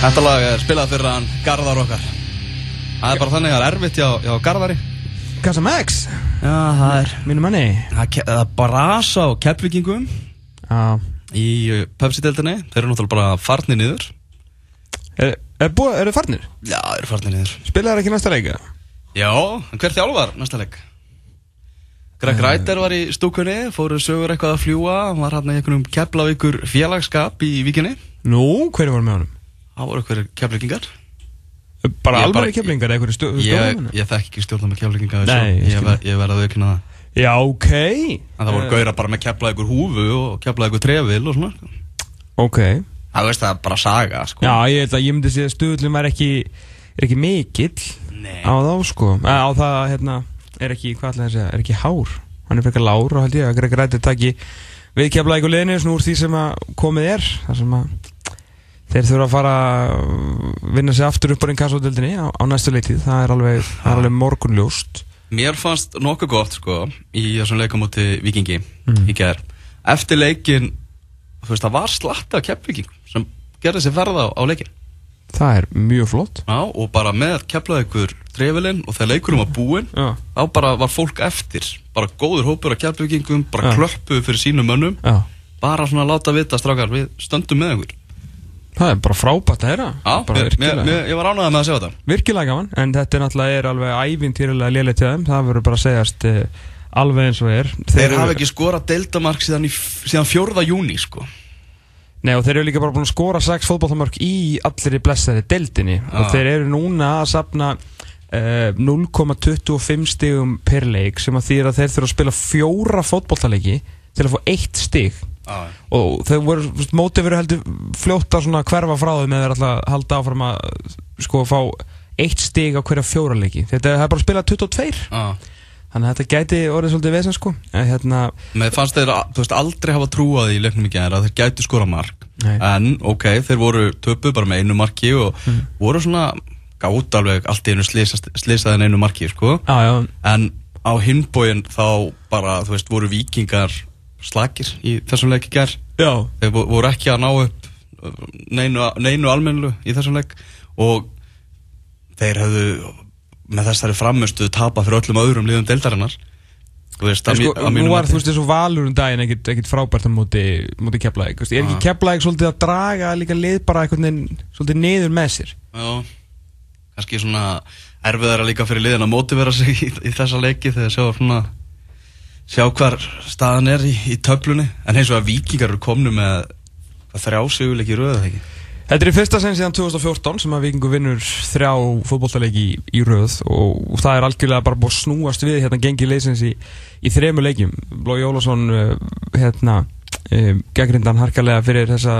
Þetta lag er spilað fyrir hann Garðar okkar. Það er bara þannig að það er erfitt hjá, hjá Garðari. Kassa Max, Já, það er. Mínu manni. Það það er brasa á keppvikingum Já. Í uh, Pepsi-deldinni Þeir eru náttúrulega bara farnir niður. Er, er, búið, er þið farnir? Já, þeir eru farnir niður. Spilaðu ekki næsta leika? Já, en hver þjálfar næsta leik? Greg Reiter var í stúkunni Fóru sögur eitthvað að fljúa Hann var hann í einhvernum Keflavíkur félagskap í vikinni Nú, hverju var með honum? Það voru einhverjir keflavíkingar Bara alveg keflingar, eitthvað stjó, Ég, stjórnum ég þekk ekki stjórnum með keflavíkinga Nei, ég verði að aukna það. Já, ok. En það voru Eh, gauðra bara með keflaði ykkur húfu og keflaði ykkur trefil og svona. Ok. Það veist það bara saga sko. Já, ég held að ég myndi segja að stuðlum er ekki er ekki mikill Nei. á þá sko. Æ, á það hérna er ekki, hvað ætla ég að segja, er ekki hár? Hann er frekar lár og held ég að Greg Rættir taki við kefla ykkur liðinu svona úr því sem að komið er þar sem að þeir þurfa að fara að vinna sig aftur upp á einn kassóðöldinni á, á næstu leitið, það er alveg, alveg morgunljóst. Mér fannst nokkuð gott sko í þessum leikamóti vikingi Mm. í gerð Eftir leikin, þú veist það var slatta af keflavíking sem gerði sér ferða á, á leikin það er mjög flott. Já, og bara með keflaði ykkur trefilinn og þegar leikurum var búinn þá bara var fólk eftir. Bara góður hópur af keflavíkingum bara Já. klöppuðu fyrir sínum mönnum. Já, bara svona að láta vita strákar við stöndum með ykkur það er bara frábært að heyra. Ég var ánægðað með að sjá þetta. Virkilega gaman en þetta er náttúrulega alveg ævintýrilega lélega til þeim, það verður bara að segjast uh, alveg eins og er. Þeir eru- hafa ekki skorað deildamark síðan, í, síðan 4. júni sko. Nei og þeir eru líka bara búin að skora 6 fótballtamörk í allir í blessaði deildinni og þeir eru núna að sapna uh, 0,25 stigum per leik sem að því að þeir þurfa að spila fjóra fótballtaleiki til að fá eitt stig ah. og þau voru, mótið verið heldur fljótt að svona hverfa frá þau með að halda áfram að sko fá eitt stig á hverja fjóra leiki. Þetta er bara að spila 22 Ah. þannig að þetta gæti orðið svolítið vesen sko. En hérna, Mér fannst þeir veist, aldrei hafa trúað í leiknum í að þeir gætu skora mark. Nei. En, ok, þeir voru töpu bara með einu marki og voru svona gátt alveg allt í einu slisaði en einu marki, sko. Já, En á hinbóin þá bara, þú veist, voru vikingar slakir í þessum leik í já. Þeir vo- voru ekki að ná upp uh, neinu, neinu almennu í þessum leik. Og þeir hefðu með þessari framustu tapa fyrir öllum öðrum liðum deildarinnar. Veist, að sko, að nú var þú veist og valur um daginn ekkit, ekkit frábært á móti, móti keflaðik er ekki Ah. keflaðik svolítið að draga líka lið bara svolítið niður með sér? Já, kannski svona erfiðara líka fyrir liðin að mótivera sig í, í þessa leiki þegar sjá svona sjá hvar staðan er í, í töflunni. En eins og að vikingar eru komnu með hvað, þrjá sigurleiki þegar ekki? Þetta er í fyrsta sen síðan 2014 sem að Vikingu vinnur þrjá fótbolltaleiki í, í röð. Og, og það er algjörlega bara búið að snúast við hérna gengi leysins í, í þremu leikjum. Lói Ólafsson uh, hérna um, gaggrindan harkalega fyrir þessa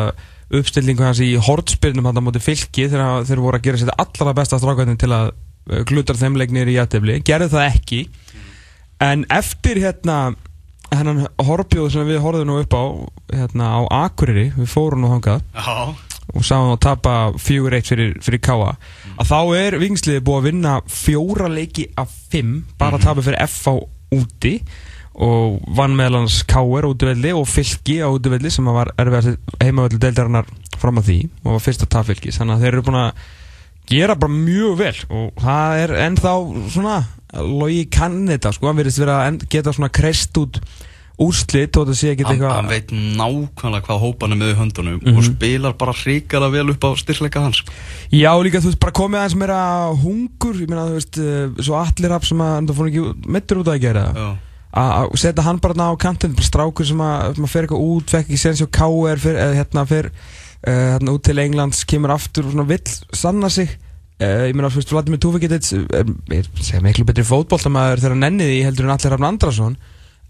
uppstillingu hans í hortspyrnum hann á móti fylki þegar þeir voru að gera sér allra besta strákvæðin til að uh, glutar þeim leiknir í jættefli, gerðu það ekki en eftir hérna hennan horfbjóð sem við horfum nú upp á hérna á Akureyri, við fórum nú þangað Já, og sáum að tapa 4-1 fyrir, fyrir Káa að þá er vingsliði búið að vinna fjóra leiki af 5 bara að tapa fyrir FH úti og vann meðal hans Káer útivelli og Fylki á útivelli sem var erfiðast heimavelli deildarinnar fram að því og var fyrsta tap Fylkis. Þannig að þeir eru búin að gera bara mjög vel og það er ennþá svona logi kann þetta sko, hann verðist vera að geta svona krest út úrslit og þetta sé ekki hann, eitthvað hann veit nákvæmlega hvað hópan er með höndunum Mhm. og spilar bara hrikala vel upp á styrleika hans Já, líka þú veist, bara komið aðeins meira hungur, ég meina, þú veist, uh, svo allir af sem að, það fór ekki mittur út að gera að setja hann bara ná á kantinn, bara strákur sem að, sem að fer eitthvað út, fekk ekki séns hjá K.R. Eða hérna fer, uh, hérna út til Englands, kemur aftur og svona vill sanna sig, uh, ég meina, þú veist, Vladimir Túfiketits, er, er, miklu betri fótboltamaður þegar hann nenni því heldur en allir Rafn Andrason,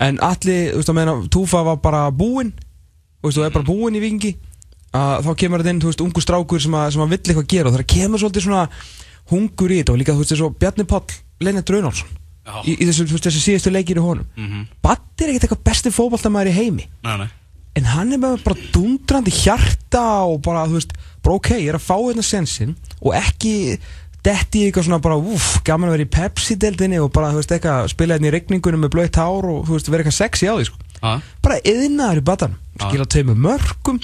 en allir, þú veist, að meina, Túfa var bara búinn, þú veist, og er bara búinn í vikingi, að þá kemur þetta inn, þú veist, ungu strákur sem að, sem að vill eitthvað gera og það kemur svolítið svona hungur í þetta og líka, þú veist, þessu Bjarni Páll, Lennart Draunálsson já, í, í þessu, þú þessu síðustu leikir í honum. Mhm, Batti er ekkert eitthvað besti fótballtamaður í heimi. Nei, nei en hann er með bara dundrandi hjarta og bara, þú veist, bara ok, ég er að fá hérna sensin og ekki detti eitthvað svona bara, uff, gaman að vera í Pepsi-deldinni og bara, þú veist, eitthvað spila hérna í regningunum með blöytt hár og, þú veist, vera eitthvað sexy á því, sko Já, bara yðnaður í batan Já. skila tveimur mörgum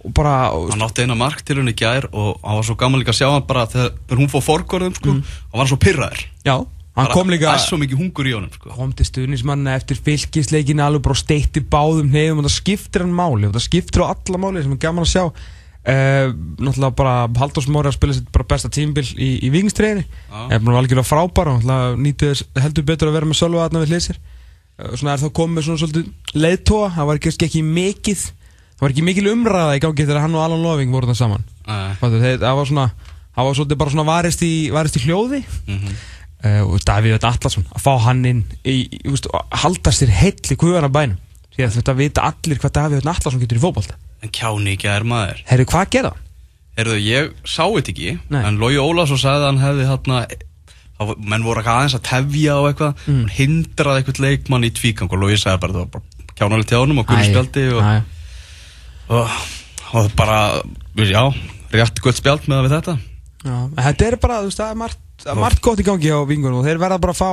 og bara Hann átti eina mark til henni í gær og hann var svo gaman líka að sjá hann bara þegar hún fór forgorðum sko, Mm. og var hann svo pyrraður já, hann kom líka Það er svo mikið hungur í honum sko. kom til stuðnismanna eftir fylgisleikin alveg bara steitti báðum nefnum og það skiptir hann máli. Og það skiptir á alla máli sem er gaman að sjá. Uh, náttúrulega bara Halldórs Móri að spila sitt bara besta tímbil í, í vikingstræðinni Já. er bara algjörlega frábær og nýtið heldur betur að vera með Sölva aðna við hliðsir uh, svona er þá komið svona svolítið leiðtóa það var kannski ekki mikið það var ekki mikil umræða í gangi þegar hann og Alan Loving voru það saman. Þeir, það var svona það var svona uh, og Davíð Allarsson að fá hann inn í, í, að halda sér heill í guðana bænum því að þetta vita allir hvað Davíð Allarsson getur í fótbolta En kjáni ekki er maður Herru, hvað gerða hann? Herðu, ég sá þetta ekki Nei. En Lógi Ólafsson sagði að hann hefði hérna menn voru eitthvað aðeins að tefja og eitthvað Mm. hann hindraði eitthvað leikmann í tvígang og Lógi sagði bara það var hjá honum og gullu spjaldi og, Æ, og, og bara, já, rétt gullt spjald með við þetta já, þetta er bara, þú veist, það er margt, margt gott í gangi á vingunum og þeir verða bara að fá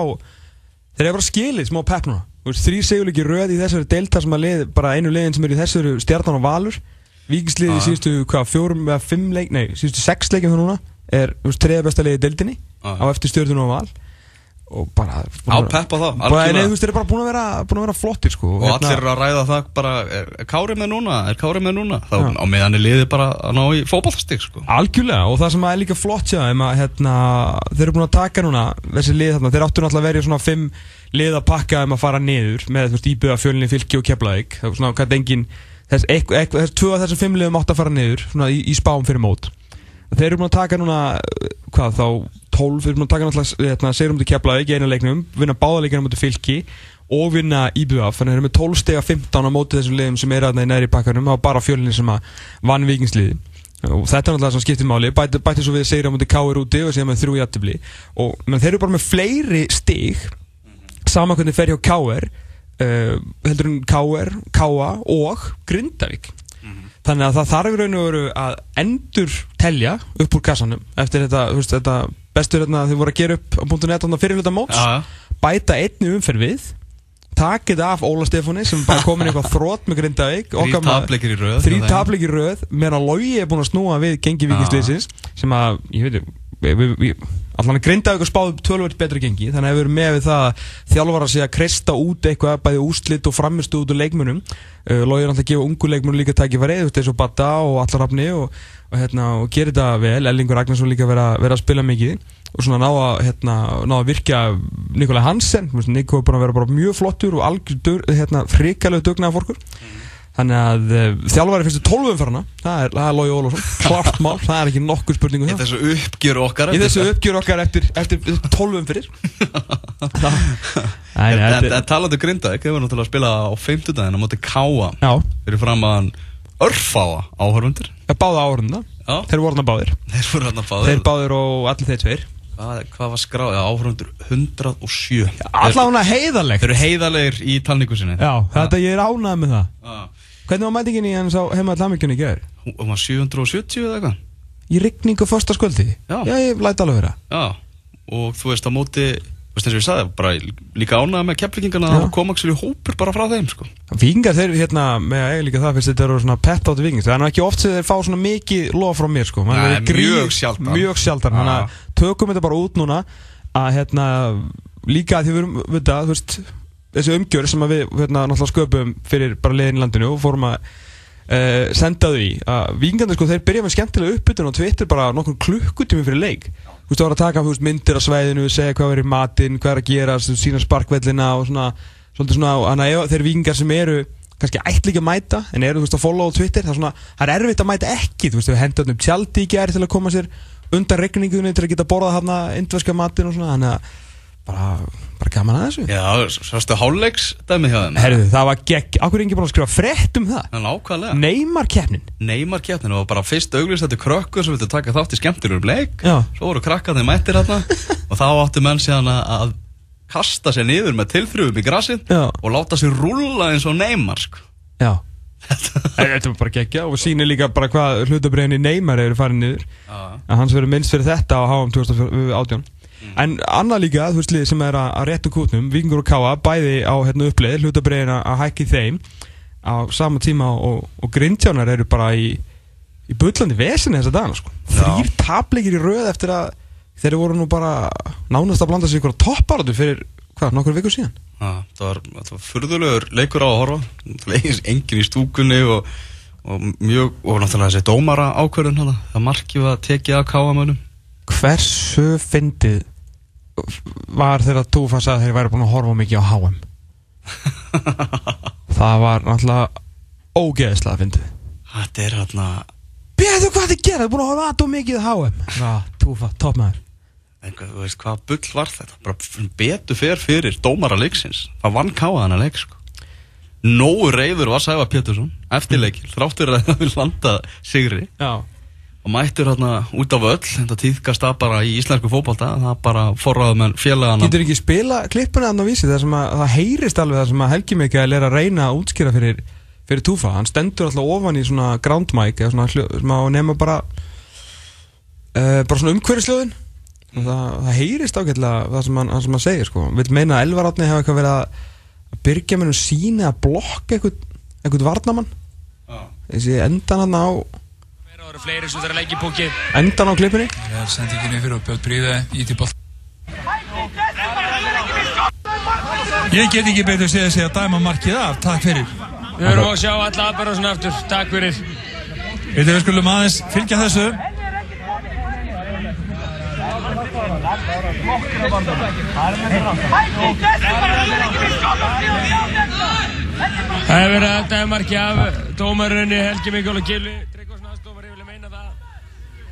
þeir eru bara skilið smá pepp núna þrý segjuleiki röð í þessari delta sem að lið, bara einu liðin sem er í þessari stjarnan og valur Já. síðustu, hvað, fjórum eða fimm leik, nei, síðustu sex leikin það núna er, þú veist, treða besta liði í deildinni Já. á eftir stjórnum og val og bara Á pepp á það, algjörlega. þú veist, þeir eru bara búin að vera, búin að vera flottir sko og allir eru að ræða það bara er, er Kári með núna, er Kári með núna þá Já. á meðan er liðið bara að ná í fótballstig sko. Algjörlega og það sem er líka flott þeim að hérna, þeir eru búin að taka núna þessi lið þarna, þeir áttu náttúrulega að vera í svona fimm lið að pakka þeim að fara niður með íbjöða fjölinni fylki og keflaðik þess, ekk, þess tvö af þessum fimm liðum átt að fara niður svona í, í spám fyrir mót þeir eru búin að taka núna hvað þá 12, þeir eru búin að taka náttúrulega hérna, segjum til keflaðik í einu leiknum vinna báðaleikina mútið fylki og vinna íbjöða þannig að þeir eru með 12 steg af 15 á mótið þessum liðum sem eru aðna í næri pakkanum og bara fjölinni sem að vann vikingsliði og þetta er náttúrulega sem skiptir máli bæti, svo við á mútið K.R. úti og segja með þrjú jættibli og menn þeir eru bara með fleiri stig sama hvernig fer hjá K.R. Uh, heldur en K.R. K.A. og Grindavík þannig að það þarf raun og veru að endur telja upp úr kassanum eftir þetta, veist, þetta bestur hérna þau voru að gera upp á .net þarna fyrir hluta móts. Já. bæta einni umferð við takið af Óla Stefáni sem bara komin eitthvað þrótt með Grindavík þrý tapleikir í röð meðan Lógi er búin að snúa við gengi vikisliðsins sem að, ég veit við, allan að grinda ykkur spáðu tölvöld betra gengi, þannig að við erum með við það að þjálfara sig að kreista út eitthvað bæði úslit og framistu út úr leikmunum uh, Lógi er alltaf að gefa ungu leikmunum líka tækifæri, þú veist, eins og Bata og Allarafni og, og, hérna, og gerir þetta vel Ellingur Ragnarsson líka vera, vera að spila mikið og svona ná að, hérna, ná að virkja Nikolai Hansen, Nikko er búin að vera mjög flottur og algjör, hérna, frikalegu dugnaða fórkur Þannig að uh, þjálfari fyrstu 12 umferðina Það er, er Lói Ólafsson, klart mál Það er ekki nokkuð spurningu í það. þessu uppgjör okkar Í þessu uppgjör okkar eftir, eftir 12 umferðir. Það- Nei, en, en, en talandi Grindavík, þeir voru náttúrulega að spila á 50 daginn á móti Káa Já, fyrir fram að hann örfáa áhörfundur ég báði árunda Já, Þeir voru þarna báðir. Þeir voru hann að fá Þeir báðir og allir þeir tveir. Hvað, hvað var skráð, já, áhörfundur 107 þeir, Allavega heiðarlegt. Þeir eru heiðarlegir í talningu sinni. Já, þetta ég er ánægð með það. Já. Hvernig var mætingin í hans á heima allamikjunni í gær? hún var 770 eða eitthvað Í rigningu fyrsta skvöldi? Já. Já, ég læt alveg vera Já, og þú veist á móti þú veist eins og ég sagði, bara líka ánægða með keflingingana Já. að koma ekki hópur bara frá þeim sko. Víkingar þeir hérna með að eiga líka það fyrst þetta eru svona pett áttu vikings það er ekki oft sem þeir fá svona mikið lof frá mér sko Man Nei, verður mjög sjaldan. mjög sjaldan þannig að tökum þetta bara út núna að hérna líka að því við erum við það, þú veist þessi umgjör sem við hérna sköpum fyrir bara liðin í landinu og fórum að uh, senda þau í að vikingarnir sko þeir byrja með skemmtilega uppbytun og Twitter bara nokkur klukkutími fyrir leik. Þú veist það var að taka veist, myndir af svæðinu segja hvað er í matinn, hvað er að gera sína sparkvellina og svona svona, þannig að þeir vikingar sem eru kannski ætli ekki að mæta, en eru þú veist að follow á Twitter, það er svona, það er erfitt að mæta ekki þú veist, við hendur um tjaldi í gæri til að koma sér undan regningunni til að geta borðað hérna indverska matinn og svona, þannig að bara, bara gaman að þessu. Já, sástu hálfleiks dæmi hjá þeim Herðu, það var gegg, ákveður ekki bara að skrifa frétt um það? En ákvæðlega Neymar keppnin Neymar keppninu var bara fyrst auglýst þetta krökkur sem viltu taka þátt í skemmtilegur leik Já. Svo voru krakkarnir mættir hérna Og þá áttu menn síðan að, að kasta sér niður með tilþrjum í grassið Já. Og láta sér rúlla eins og Neymar sko. Já. Þetta var bara geggja og sýnir líka bara hvað hlutabriðinni Neymar eru farin niður. Já. að hans verður minnst fyrir þetta á HM 2018 En annað líka, þú veist, lið sem er að, að réttu kútnum, Víkingur og Káa, bæði á hérna uppleið, hlutabriðin að hækki þeim á sama tíma og, og grindjánar eru bara í, í bullandi vesinni þessa dagana sko. þrýr tapleikir í röð eftir að þeir voru nú bara nánast að blanda sig ykkur á topparöðu fyrir hvað, nokkur vikur síðan? Já, það var, var furðulegur leikur á að horfa. Engin í stúkunni og, og mjög, og náttúrulega þessi dómara ákvörðun hana, það markið var tekið af káamönum hversu fyndið var þegar þú fannst að þeir væri búin að horfa mikið á HM það var náttúrulega ógeðslega fyndið. Þetta er hérna Beðu hvað þið gera, þið búin að horfa aðtóð mikið á HM Já, túfa, toppmæður einhver, þú veist hvað bull var þetta? Bara betur fer fyrir dómara leiksins. Það vann káa hana leik sko. nógu reyður var Sæfa Pétursson. Eftir leikil, þráttur að það vil landa sigri. Já, og mættur hérna út af öll þetta tíðkast það bara í íslensku fókbalta það bara forraðu með félagana. Getur ekki spila klippuna þannig á vísi þar sem að það heyrist alveg þar sem að Helgi Mikael er að reyna að útskýra fyrir, fyrir túfa. Hann stendur alltaf ofan í svona ground mic eða svona hljó, sem að nema bara uh, bara svona umhverfisljóðin. Og það, það heyrist ágætlega það sem hann, það hann segir sko. Vil meina að Elvarátni hefur eitthvað verið að byrja með hún síni að blokka eitthvað, eitthvað varnamann þessi endan hann á Það eru fleiri sem er að leggja í bóki endan á klippinni Það er sendinginni fyrir og Björn Bríði í til boll. Ég get ekki betur séð að segja dæma markið af, takk fyrir. Við höfum að sjá alla aðbara svona aftur Takk fyrir Við við skulum aðeins fylgja þessu. Það hefur verið að dæmarki af dómarunni Helgi Mikkel og Gilvi Tryggvason aðstofar, ég vil meina það að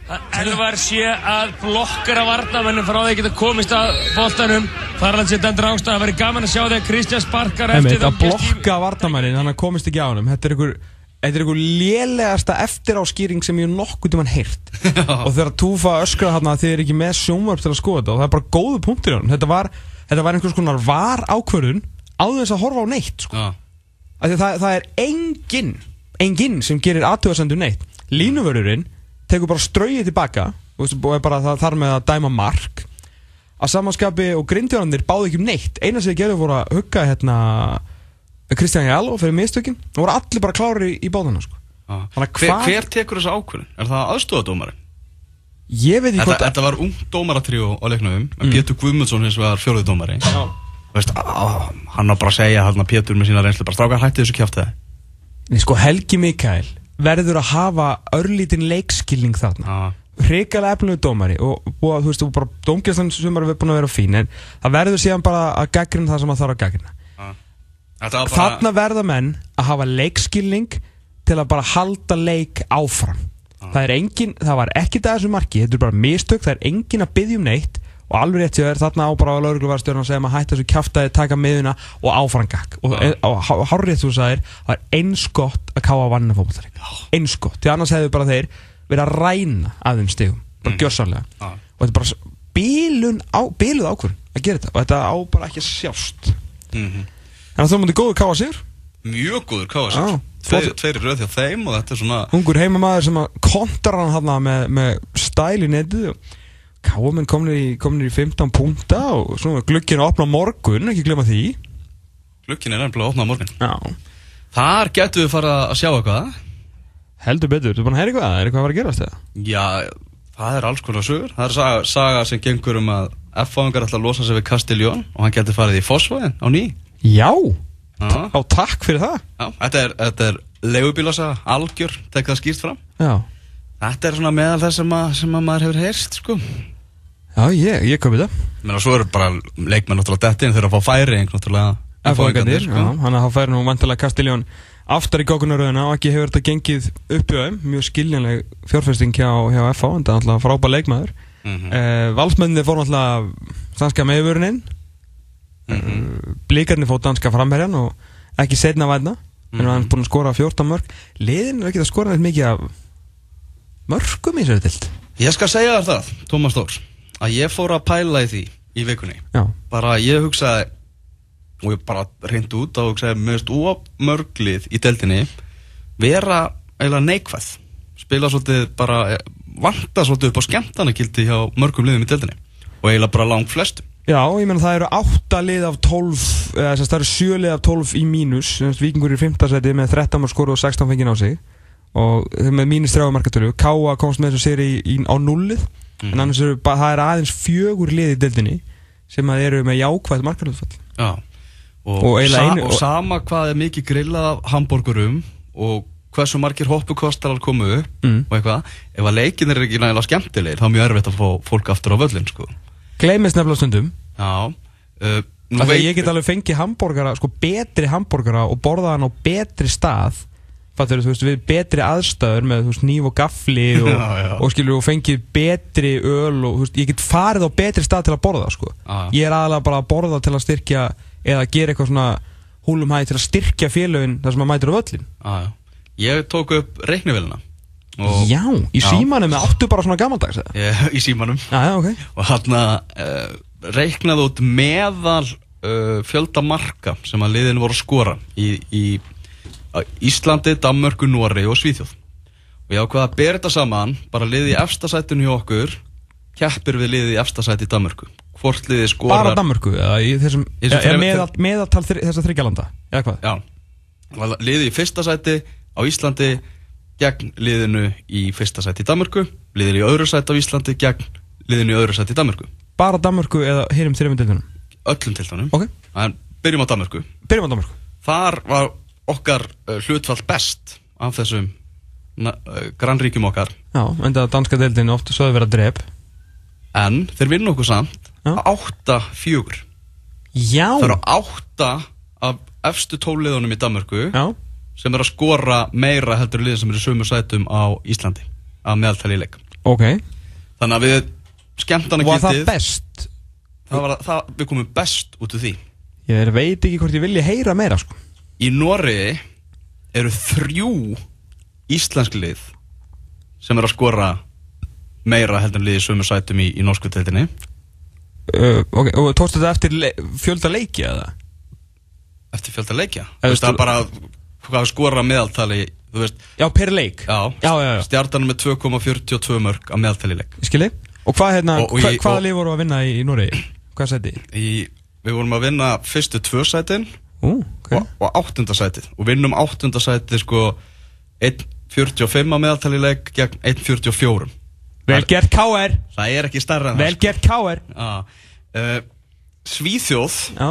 Elvar sé að blokkara varnamennum frá því að geta komist að boltanum. Þarland sé dendur ástæð að veri gaman að sjá þegar Kristján sparkar eftir Einmitt, að blokka varnamannin, hann komist ekki á hann þetta er einhver, þetta er einhver lélegasta eftiráskýring sem ég nokkuð tímann heyrt. Og þegar Túfa öskraði hann að þið er ekki með sjónvarp til að skoða þetta og það er bara góðu punktur í hann þetta var, þetta var einhvers konar var ákvörðun áður þess að horfa á neitt sko. Því að það, það er enginn enginn sem gerir aðtöðasendur neitt. Línuvörurinn tekur bara ströyið tilbaka og er bara það þar með að dæma mark að samanskapi og grindjónandir báðu ekki um neitt eina sem þið gerðu voru að hugga hérna Kristján Jáló fyrir mistökin og voru allir bara klári í, báðana sko. Að hver, hver tekur þessu ákvörðun? Er það aðstofadómari? ég veit ekki hvort þetta var ung dómaratríu á leiknum mm. Pétur Guðmundsson hins vegar fjóruði dómari Já. Veist, á, hann var bara að segja hann Pétur með sína reynslu bara strákar hætti þessu kjátt Nei, sko, Helgi Mikael verður að hafa örlítinn leikskilning þarna. Það hrikalega efnulegu dómari og, og þú veist, og bara dómgjastlan sem er búin að vera fín en það verður síðan bara að gaggrina það sem það þarf að gaggrina Þetta var bara þarna verða menn að hafa leikskilning til að bara halda leik áfram. Það er engin, það var ekki það þessu marki þetta er bara mistök, það er engin að byggja um neitt og alveg rétt sér þarna á bara laurugluvarstjórn að segja maður hætti þessu kjaftaði, taka miðuna og áfram gag og, Já. og, og hárrétt þú sagðir það er eins gott að káa vanna fótballtarík eins gott, því annars hefðu bara þeir verið að ræna að þeim stigum bara Mm. gjörsamlega. Já. og þetta er bara bílun á, bíluð ákvörn að gera þetta. Og þetta á bara ekki sjást. Mhm. en það mútið góður káa sér Mjög góður káa sér Tveir, röð hjá þeim og þetta er svona ungur heimamaður sem að kontra hann hann með, með stæl í netið og káamenn komnir komnir í 15 punta og svona glukkinu að opna á morgun, ekki glemma því. Glukkin er nefnilega að opna á morgun. Já. Þar getum við fara að sjá eitthvað. Heldur betur, þú er búin að heyra eitthvað, er eitthvað að fara að gerast það? Já, það er alls konar sögur. Það er saga, saga sem gengur um að F-fáingar ætla að losa sig við Castiljón og hann getur farið í Fossvóðin á ný. Já, Já, á takk fyrir það. Já, þetta er, þetta er leigubílasaga, algjör, tek það skýrt fram. Já, Þetta er svona meðal þess sem, að, sem að maður hefur heyrst sko. Já ég, ég komi það. Menna svo eru bara leikmenn náttúrulega dettin þegar að fá færi náttúrulega F-fáingarnir, F-fáingarnir, já, hann að þá færi nú vantilega Kastiljón aftar í gókunaröðuna og ekki hefur þetta gengið upp í þeim, mjög skiljanleg fjárfesting hjá, hjá FH, en það er alltaf frábær leikmaður. Mhm. uh, Valsmennir fór alltaf danska meðvöruninn Mhm. Blíkarnir fór danska framherjan og ekki setna væna en Mhm. hann er búin að skora 14 mörg liðin er ekki að skora neitt mikið af mörgum í sér tilt Ég skal segja þér það, Tómas Þórs að ég fór að pæla í því í vikunni. Já, bara ég hugsaði og ég bara reyndi út og hugsaði mest ómörglið í deildinni vera eiginlega neikvæð. Spila svolítið bara eh, vanta svolítið upp á skemmtanakildi hjá mörgum liðum í deildinni. Og eiginlega bara lang flestum Já, ég menn það eru 8 lið af 12 eða þess að það eru 7 lið af 12 í mínus. Víkingur í 5. seti með 13 mörg skor og 16 fengið á sig. Og með mínir stráða markatölu Káa komst með þessu séri á nullið Mhm. en annars eru bara, það er aðeins fjögur lið í deildinni sem að eru með jákvæð markatölu Já Og, Og sa einu- og sama hvað er mikið grillað af hambúrgurum og hversu margir hoppukostarar komu upp Mm. og eitthvað ef að leikin er ekki nægilega skemmtilegir þá er mjög erfitt að fá fólk aftur á völlin sko. Gleimist nefnilega stundum Já uh, því að ég get alveg fengið hambúrgara, sko betri hambúrgara og borða hann á betri stað Fattur þú veist, við betri aðstæður með þú veist, nýf og gafli og, Já, já. og skilur og fengið betri öl og þú veist, ég get farið á betri stað til að borða sko. Já. Ég er aðalega bara að borða til að styrkja eða gera eitthvað svona húlum hæði til að styrkja félögin þar sem maður mætir á völlin Já, já. Ég tók upp reiknivélina og Já, í Já. símanum með áttu bara svona gamaldags eða? ég, í símanum Já, já, ok og hann uh, reiknaði út meðal uh, fjölda marka sem að liðin voru að skora í, í Íslandi, Danmörku, Nóri og Svíþjóð. Og ég ákvaða að þetta saman bara liðið í efstasætinu hjá okkur keppir við liðið í efstasæti í Danmörku. Hvort liðið skorar Bara Danmörku, eða í þessum þessum þrem- meðal, meðaltal þessar þryggalanda eða hvað? Já, liðið í fyrsta sæti á Íslandi gegn liðinu í fyrsta sæti í Danmörku liðið í öðru sæti á Íslandi gegn liðinu í öðru sæti í Danmörku. Bara Danmörku eða hinum þreymur deildunum? öllum til þannig Ok, en byrjum á Danmörku. Byrjum á Danmörku. Þar var okkar uh, hlutfall best af þessum uh, grannríkjum okkar. Já, enda danska deildin oft sögðu vera drep. En þeir vinna okkur samt Já. 8-4 Já. Það eru 8 af efstu tóliðunum í Danmörku Já, sem er að skora meira heldur en liðin sem eru sömu sætum á Íslandi að meðaltali í leik. Ok. Þannig að við skemmtana Var það getið best? það var, það, við komum best út úr því. Ég veit ekki hvort ég vilja heyra meira sko í Noregi eru þrjú íslensk lið sem eru að skora meira heldur en liðið sömu sætum í, í norsku teltinni uh, Ok, og tókstu þetta eftir le fjölda leiki eða? eftir fjölda leikja þú veist það er bara hvað skora meðaltali þú veist, Já, per leik já, já, já, já. stjartanum með 2,42 mörg að meðaltali leik Ég skilji Og hvað hérna, Og- og hva, ég- hvaða og- lið voru að vinna í, í Nóri? Hvað seti? í, við vorum að vinna fyrstu tvö sætin Ú, ok. Og, og áttunda sætið. Og vinnum áttunda sætið sko 1.45 að meðaltali í leik gegn 1.44 Vel gert KR það er ekki starra en það gert KR sko. uh, Svíþjóð Já.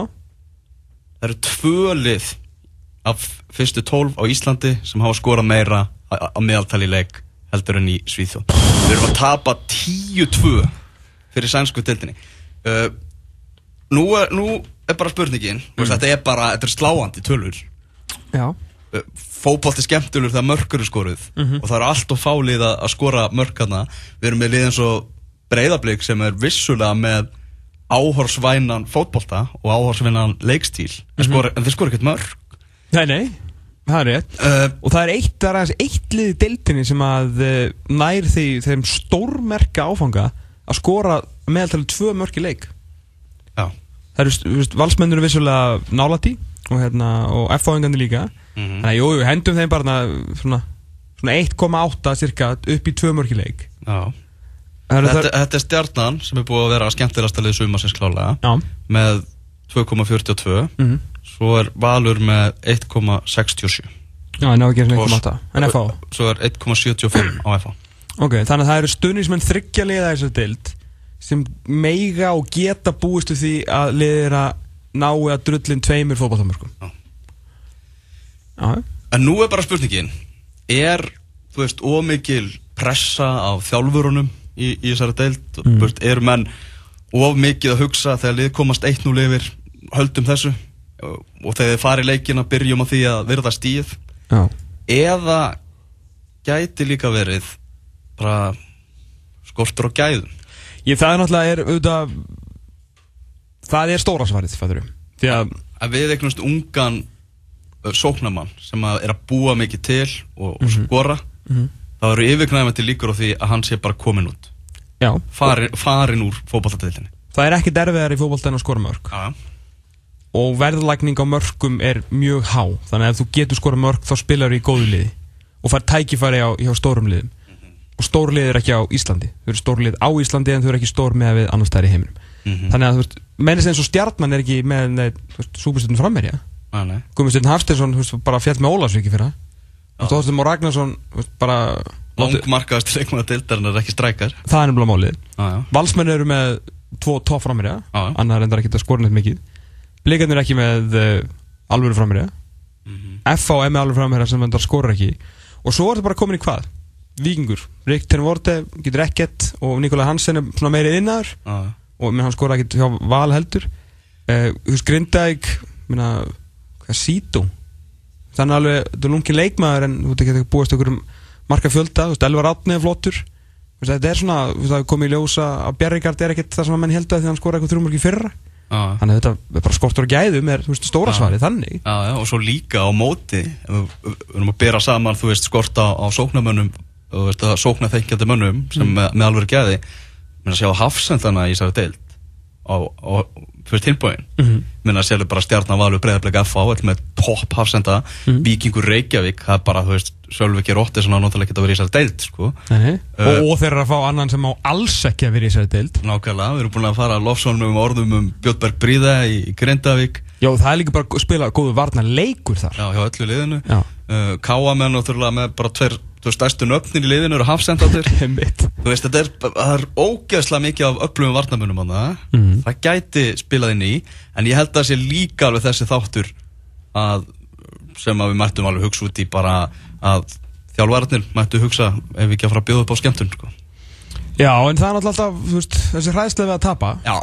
Það eru tvö lið af fyrstu tólf á Íslandi sem hafa skorað meira á á meðaltali í leik heldur en í Svíþjóð. Við erum að tapa 10-2 fyrir sænsku tildinni. Uh, nú, er, nú er bara spurningin, mm. þetta er bara, þetta er sláandi tölur. Já. Uh, fótbolti skemmtulur þegar mörkur er skoruð. Og það eru allt og fálið að, skora mörkarna. Við erum með lið eins og breyðablík sem er vissulega með áhorsvænan fótbolta og áhorsvænan leikstíl. En, skora, en þeir skora ekkert mörg Nei, nei. Það er rétt. Uh, Og það er eitt, það er eitt lið í deildinni sem að uh, nær því þeim stórmerka áfanga að skora meðaltalið tvö mörk í leik Það eru, valsmennur vissulega nálætti og, hérna, og F-fáingandi líka. Mhm. Þannig að jú, hendum þeim bara svona, svona 1,8 cirka upp í tvö mörk í leik. Já. Það eru þetta, það þetta er stjarnan sem er búið að vera skemmtilegast að liða sumarsins klálega Já, með 2,42 mhm. Svo er Valur með 1,67 Já, en á ekki eins og Og- 1,8 En FH svo er 1,75 á FH Ok, þannig að það eru stuðnismenn þryggja liða þessu dild sem meiga og geta búistu því að liðir að ná að drullin tveimur. Já, En nú er bara spurningin Er, þú veist, ómikil pressa á þjálfurunum í, í þessari deild? Mm. veist, Eru menn of mikið að hugsa þegar lið komast 1-0 yfir höldum þessu? Og og þegar þið fari leikin að byrjum á því að virða stíð? Já. Eða gæti líka verið bara skortur á gæðum Ég, það er náttúrulega er auðvitað það er stóra svarið, fæður því að, að við eignumst ungan uh, sóknamann sem að er að búa mikið til og, og skora þá eru yfirknæfandi líkur á því að hann sé bara komin út. Já. Farin, farin úr fótballtadeildinni það er ekki derfiðar í en að skora mörk. Já, og verðlækning á mörkum er mjög há. Þannig að ef þú getur skora mörk þá spilar þú í góðu liði. Og fær tækifæri á, hjá stórum liðum og stór lið er ekki á Íslandi. Þau eru stór lið á Íslandi en þau eru ekki stór með við annars stæri heiminum. Mhm. þannig að þú veist, mennist eins og stjarnan er ekki með súbúrstöldin frammerja Nei, nei. Guðmundstöldin Hafsteinsson þú veist, bara fjall með Ólasvíki fyrir Þú veist, Þorsteinn Már Ragnarsson veist, bara Langmarkaðast leikmaður deildarinn er ekki strækar. Það er nefnilega málið. Já, já. Valsmenn eru með tvo Já, já. annar reyndar ekki að skora neitt mikið. Blikarnir ekki með uh, alvöru framherja Mhm. FA er með alvöru framherja sem reyndar skora ekki. Og svo er þetta bara komin í hvað? Víkingur, Rik Tenvorte getur ekkert og Nikolaj Hansen er svona meiri innar já. og menn hann skora ekkert hjá Val heldur. Uh, Þú veist Grindavík minna, hvað Sító þannig alveg, þetta er lungin leikmaður en þú veit ekki að búast okkur um marka fjölda, þú veist, Elvar Átni er flottur. Þetta er svona, þú veist, það er komið í ljósa að Bjarrikard er ekkert það sem að menn held að því hann skora eitthvað þrjumörki fyrra. Já, þannig að þetta er bara skortur og gæðum er, þú veist, stóra Já. svarið þannig. Já, já, og svo líka á móti við erum að bera saman, þú veist, skorta á sóknarmönnum og veist, að sókna þeikjandi mönnum sem með, með alveg gæði. Menn að sjá hafsendana í þessari deild. Á, á fyrir tilbúin Mhm. menn að sérlega bara stjarnan valur breyðarbleika FA all með topp hafsenda. Mhm. Víkingur Reykjavík, það er bara, þú veist Sölviki Rótti sem náttúrulega geta verið í þessari deild sko. Nei. Uh, og, og þeir eru að fá annan sem á alls ekki að vera í þessari deild. Nákvæmlega, við erum búin að fara lofsónum orðum um Björnberg Bríða í Grindavík. Já, það er líka bara að spila góðu varna leikur þar. Já, hjá öllu liðinu. Uh, Káamenn náttúrulega með bara tver þú veist, stærstu nöfnin í liðinu eru hafsendatir þú veist, þetta er, er ógeðslega mikið af öflugum varnamönum á það Mhm. það gæti spilað inn í en ég held að það sé líka alveg þessi þáttur að sem að við mættum alveg hugsa út í bara að þjálfvarnir mættu hugsa ef við ekki að fara að bjóða upp á skemmtun sko. Já, en það er náttúrulega alltaf, veist, þessi hræðslega við að tapa Já,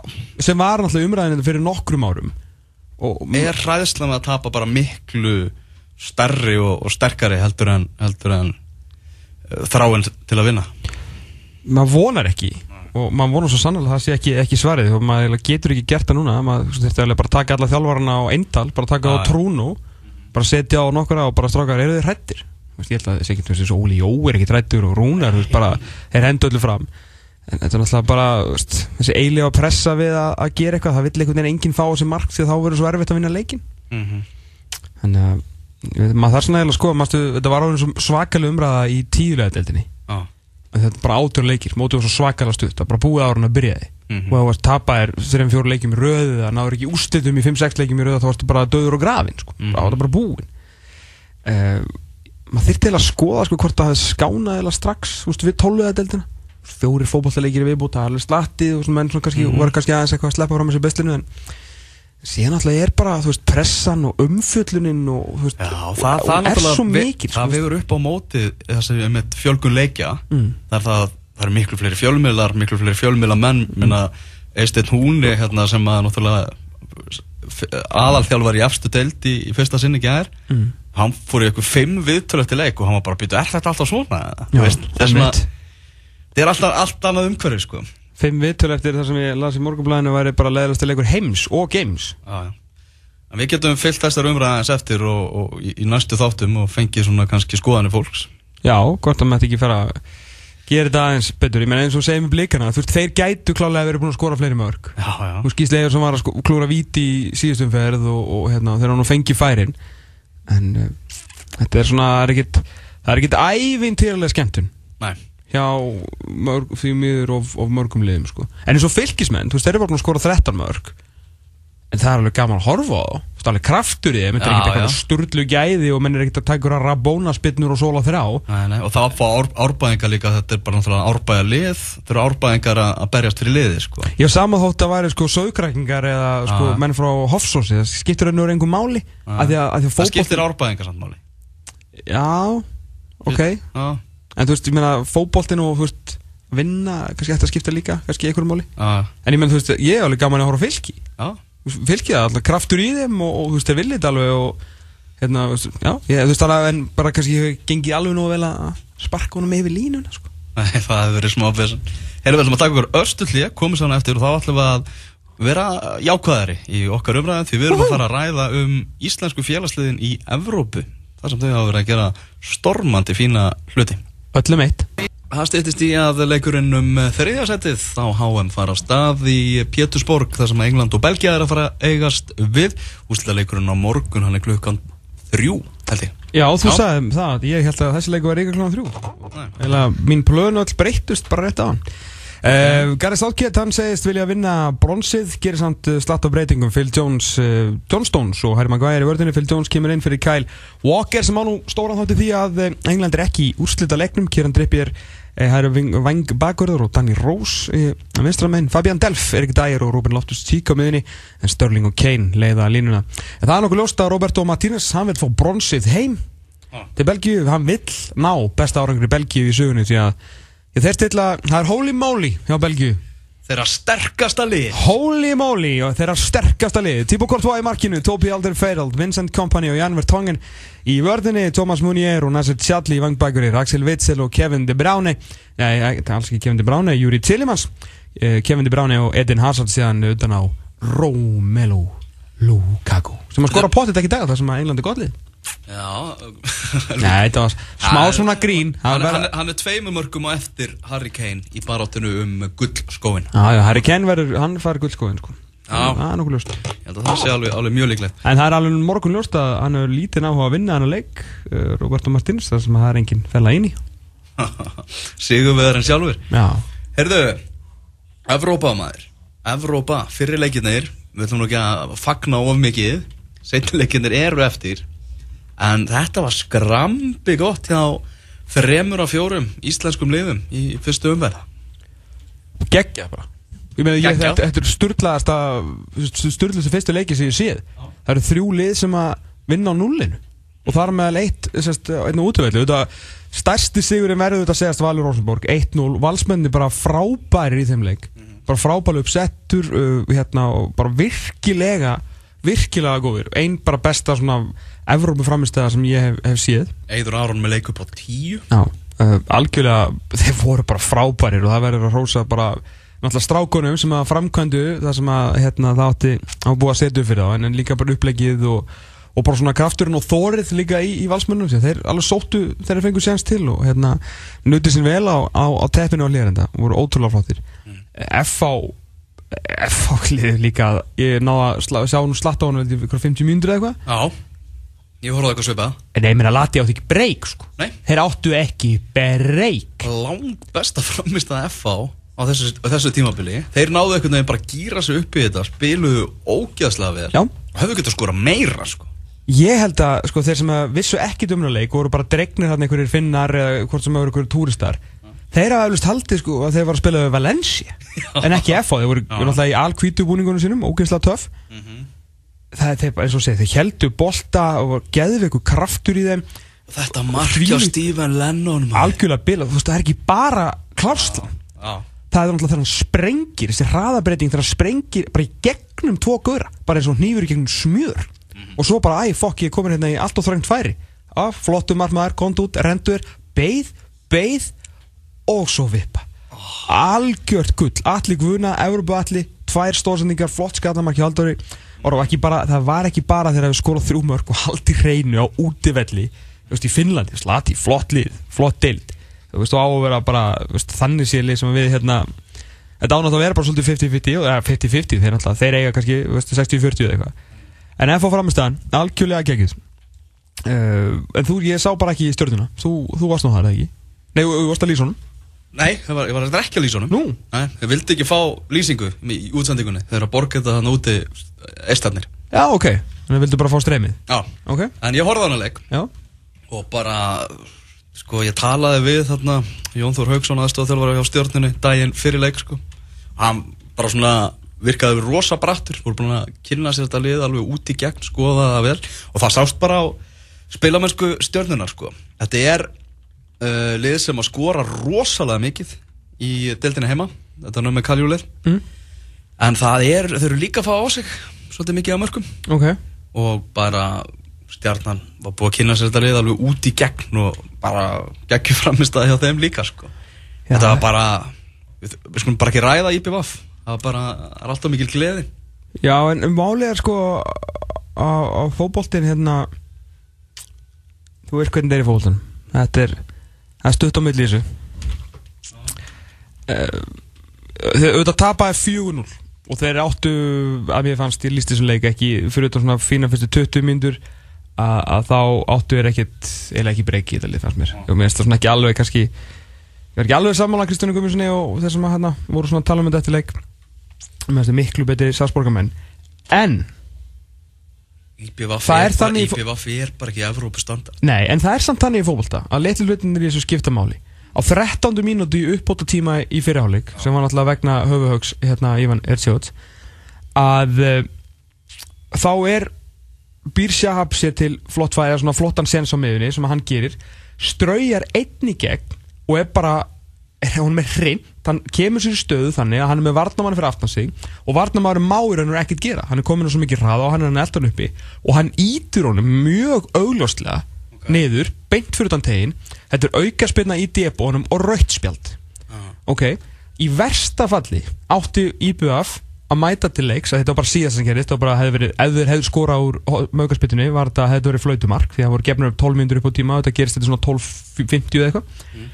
sem var náttúrulega umræðinu fyrir nokkrum árum. Og er hræðslan að tapa bara miklu stærri og, og sterkari heldur en, heldur en uh, þráin til að vinna? Maður vonar ekki. Og maður vonar svo sannlega að það sé ekki, ekki svarið. Og maður getur ekki gert það núna. Maður þurfti eiginlega bara að taka alla þjálfarana á eindal bara taka Já, á trúnu bara setja á nokkura og bara strákar eru þeir hrættir ég held að þessi ekki þessi Óli Jó er ekki hrættur og Rúnar bara, þeir hendu öllu fram. En þetta er náttúrulega bara þessi eiginlega að pressa við að, að gera eitthvað. Það vill einhvern veginn enginn fá þessi mark því að þá verður svo erfitt að vinna leikin mm -hmm. að veit, maður þarf svona skoða manstu, þetta var svo svakalega umræða í tíðulega deildinni En þetta er bara átjör leikir, mótið var svo svakalega stutt það er bara búið hann að byrjaði Mhm. og ef þú varst tapaðir þreim fjóru leikjum í röðu það náður ekki úrslitum í 5-6 leikjum í röðu þá varstu bara döður og grafin sko. Mhm. það var bara búin uh, maður þyrfti eiginlega að skoða sko, hvort það hefði skánað eða strax úst, við tóluða deildina fjórir fótballtaleikir í viðbúta, það alveg slattið og menn svona kannski, Mhm. voru kannski aðeins eitthvað að sleppa fram þessi beslinu en síðan alltaf er bara þú veist, pressan og umfjölluninn og, þú veist, Já, það, það er svo mikil Það sko. vegur upp á móti þessi með fjölgun leikja Mm. það er það, það eru miklu fleiri fjölmiðlar miklu fleiri fjölmiðlar menn Mm. minna Eisteinn Húni hérna, sem að náttúrulega aðalþjálfar í efstu deild í, í fyrsta sinni gær Mm. hann fór í eitthvað fimm viðtölu eftir leik og hann var bara að byrja, er þetta alltaf svona? Já, veist, þessum að einmitt. það er alltaf allt annað umhverfi sko. Fimm viðtöl eftir það sem ég las í morgunblæðinu væri bara leðilegsta leikur heims og já. En við getum fyllt þessar umræðans eftir og, og í, í næstu þáttum og fengið svona kannski skoðanir fólks. Já, hvort að maður ekki fara að gera þetta aðeins betur. Ég meina eins og segjum við blíkana Þú veist, þeir gætu klálega verið búin að skora fleiri mörg Þú skýst leður sem var að sko, klúra víti í síðustum ferð og, og hérna, þeir hann nú fengið færin. En uh, þetta er svona, það er ekkit er ævintýralega skemmtun. Nei, hjá mörg, því miður of, of mörgum liðum sko. En eins og fylgismenn, þú veist, þeir eru bara að skora 13 mörg En það er alveg gaman að horfa á það. Veist, alveg kraftur í þeim Þetta er Já, ekkert eitthvað já. sturlu gæði og menn er ekkert að taka ykkur að rabóna spinnur og sóla þrjá nei, nei Og það var ár, árbæðingar líka Þetta er bara náttúrulega árbæðar lið Þetta eru árbæðingar að, að berjast fyrir liði sko. Ég hef sama þótt að væri sko sögkrækingar eða sko Ah. menn frá Hofsósi það skiptir úr einhver máli Ah. að því að, að, því að Það fótbolti skiptir árbæðingar samt máli Já, ok Já, En þú veist, ég meina fótboltin og veist vinna, kannski ætti að skipta líka kannski einhverjum máli. Já, En ég meina, þú veist, ég er alveg gaman að horfa fylki. Já. Fylki það, alltaf kraftur í þeim og, og þú veist, þeir þetta alveg og hérna, veist, já, ég, þú veist alveg en bara kannski gengið alveg nú vel að sparka honum yfir línuna, sko. Nei, það hefur verið smá besen. Erum við ætlum að taka okkur örstullið Komum svona eftir og þá ætlum við að vera jákvæðari í okkar umræðin því við erum að fara að ræða um íslensku félagsliðin í Evrópu þar sem þau hafa verið að gera stormandi fína hluti Öllum eitt. Það stýttist í að leikurinn um þriðjasætið á HM fara stað í Pétursborg þar sem England og Belgia er að fara að eigast við. Úslega leikurinn á morgun hann er klukkan þrjú held ég. Já, þú Já. sagði það, ég held að þessi leiku var ríka klóðan þrjú. Nei. Eða mín plönu all breyttust bara rétt á hann Uh, Gary Southgate, hann segist vilja vinna bronsið, gerir samt uh, slatt af breytingum. Phil Jones, uh, John Stones og Harry Maguire í vördunni, Phil Jones kemur inn fyrir Kyle Walker sem á nú stóran þátti því að England er ekki í úrslita leiknum. Kieran Trippier, uh, Harry Wang Bagurður og Danny Rose uh, vinstramenn, Fabian Delf, Erik Dyer og Ruben Loftus-Cheek á miðunni, en Sterling og Kane leiða línuna. En það er nokkuð ljóst að Roberto Martínez, hann vil fá bronsið heim til Belgíu, hann vill ná besta árangur í Belgíu í sögunni því að ég þeir stilla, það er holy moly hjá Belgíu. Þeirra sterkasta lið. Holy moly og þeirra sterkasta lið. Thibaut Courtois í markinu, Toby Alderweireld Vincent Kompany og Jan Vertongen í vörðinni, Thomas Munier og Nasser Chadli í vangbækurir, Axel Witzel og Kevin De Bruyne. Nei, það er alls ekki Kevin De Bruyne, Juri Tillemans. Eh, Kevin De Bruyne og Edin Hazard síðan utan á Romelu Lukaku. Sem að skora potið ekki dag þar sem að England er gott lið Já. Nei, þetta var smá svona grín. Það Hann, hann, hann er tveimur mörgum á eftir Harry Kane í baráttinu um gullskóin Já, já, Harry Kane verður, hann fær guldskóðin sko. Já. Það er nokkuð ljóst. Ég held að það sé alveg, alveg mjög líklegt. En það er alveg morgun ljóst að hann hefur lítið náhuga að vinna hann að leik uh, Roberto Martins, þar sem það er enginn fella inn í Sigur við hann sjálfur. Já, Herðu, Evrópa maður. Evrópa, fyrir leikirnir Við ætlum nú ekki að fagna of mikið. Seinni leikirnir eru eftir En þetta var skrambi gott hjá þremur af fjórum íslenskum liðum í fyrstu umverð geggja bara. Ég meina, ég, þetta, þetta er sturlaðasta sturlaðasta fyrstu leiki sem ég séð. Það eru þrjú lið sem að vinna á nullinu og það er meðal eitt einn á útvöldu stærsti sigurinn verður þetta að segast Valur Rosenborg 1-0, valsmenni bara frábærir í þeim leik. Bara frábæri uppsettur uh, hérna, og bara virkilega virkilega góður, einn bara besta svona Evrópu framistæða sem ég hef, hef séð. Eidur Aron með leik upp á tíu. Já, uh, algjörlega þeir voru bara frábærir og það verður að rósa bara náttúrulega strákunum sem að framkvæmdu það sem að hérna, það átti að búa að setja fyrir þá en, en líka bara upplegið og, og bara svona krafturinn og þórið líka í, í valsmönnum þeir alveg sóttu þegar þeir fengu séns til og hérna nuti sín vel á, á, á teppinu og lérenda og voru ótrúlega flottir. Mm. FH FH liðið líka ég náða að sla, sjá nú slatt á hann í ykkur 50 mínútur eða eitthvað. Já, ég horfði eitthvað svipað. En ég meina Lati átti ekki breyk sko. Nei. þeir áttu ekki breyk Langt besta framist að FH á þessu, á þessu tímabili. Þeir náðu einhvern veginn bara að gýra sig upp í þetta Spiluðu ógeðslega vel. Já. Og hefðu getað skora meira sko. Ég held að sko, þeir sem að vissu ekki dumnuleik voru bara dregnir þarna einhverjir finnar eða hvort sem eru einhverjir túristar þeir hafa eflust haldið sko að þeir var að spila við Valencia. En ekki FH, þeir voru náttúrulega í alkvítu búningunum sínum, ógeinslega töff. Það er þeir bara eins og segja, þeir heldu bolta og var geðveiku kraftur í þeim. Þetta markja Stephen Lennon algjörlega bilað, þú veist það er ekki bara klárslan, Já, það er náttúrulega þegar hann sprengir, þessi hraðabreiting þegar hann sprengir bara í gegnum tvo göra, bara eins og hnífur í gegnum smjör. Og svo bara, æ, fokk, ég er komin hérna í allt og þröngt færi. Af, flottu margmaður, kont út, rendur beið, beið og svo vippa. Algjört gull, allir guðuna, Evropu allir tvær stórsendingar, flott skallamarki haldari og það bara, það var ekki bara þegar við skorað þrjú mörg og haldið hreinu á útivelli, veist, í Finnlandi. Slati, flott lið, flott deild. Þú veist, og á að vera bara, veist, þannig sé lið sem við, hérna þetta ánátt að vera bara svolítið 50-50, eða 50-50 þeir, náttúrulega, þeir eiga kannski, þú veist, 60-40 eða eitthvað. En FH framistæðan, algjörlega geggið uh, en þú, ég sá bara ekki í stjórnuna þú, þú varst nú þar, eða ekki? Nei, þú varst að lýsa honum Nei, ég var, ég var ekki að lýsa honum. Nú? Nei, ég vildi ekki fá lýsingu í útsendingunni. Þegar að borga þetta þannig úti eistarnir. Já, ok, þannig að vildu bara fá streymið? Já, Ok, en ég horfði á hana leik. Já, Og bara, sko, ég talaði við þarna Jón Þór Haugsson aðstofþjálfara hjá stjórninu Daginn fyrir leik, sko. Hann bara svona virkaði rosa brattur. Voru búin að kynna sér þetta lið alveg út í gegn Skoða það vel. Og það uh, lið sem að skora rosalega mikið Í deildinni heima. Þetta er með kaljúlið mm. En það er, þau eru líka að fá á sig Svolítið mikið af mörgum ok. Og bara stjarnan var búið að kynna sér þetta lið alveg út í gegn og bara geggjur framist að hjá þeim líka sko. Já. þetta var bara við, við skulum bara ekki ræða IPVF það var bara, alltaf mikil gleði. Já, en er sko á, á fótboltin hérna þú veist hvernig það er í fótboltin þetta er, það stutt á milli þessu. Uh, þeir auðvitað tapaði 4-0 og þeir áttu að mér fannst ég líst þessum leik ekki fyrir utan svona fína fyrstu 20 mínútur að, þá áttu er ekkit eða ekki breyki í þetta lið fannst mér. Og mér finnst það svona ekki alveg kannski Ég var ekki alveg sammála Kristjánu Gumminssoni og þeir sem að hérna voru svona tala um þetta eftir leik. Með þessi miklu betri Salzborgamenn en, IPVF er er, bara, ekki Evrópu standard nei, en það er samt þannig í fótbolta að litlu hlutinir í þessu skipta máli á 13. mínútu í uppbóta tíma í fyrirháleik sem var náttúrulega vegna höfuhauks hérna Ivan Ertsjóts að uh, þá er býr Shahab sér til flott fæða svona flottan sens á miðunni sem hann gerir straujar einn í gegn og er bara er hún með hreint, hann kemur sér í stöðu þannig að hann er með varnamann fyrir aftan sig og varnamann má í raun og ekkert gera. Hann er komin á svo mikið hraða og hann er hann eldan uppi og hann ítur honum mjög augljóslega niður, beint fyrir utan tegin þetta er aukaspilna í debónum og rautt spjald. Ok, í versta falli átti IBF að mæta til leiks að þetta var bara síðast sem gerist, þetta var bara hefði verið, ef þeir hefðu skorað úr mögarspiltunni var þetta hefði verið flautumark því að það voru gefnur upp 12 mínútur upp á tíma þetta gerist þetta svona 12.50 eða eitthvað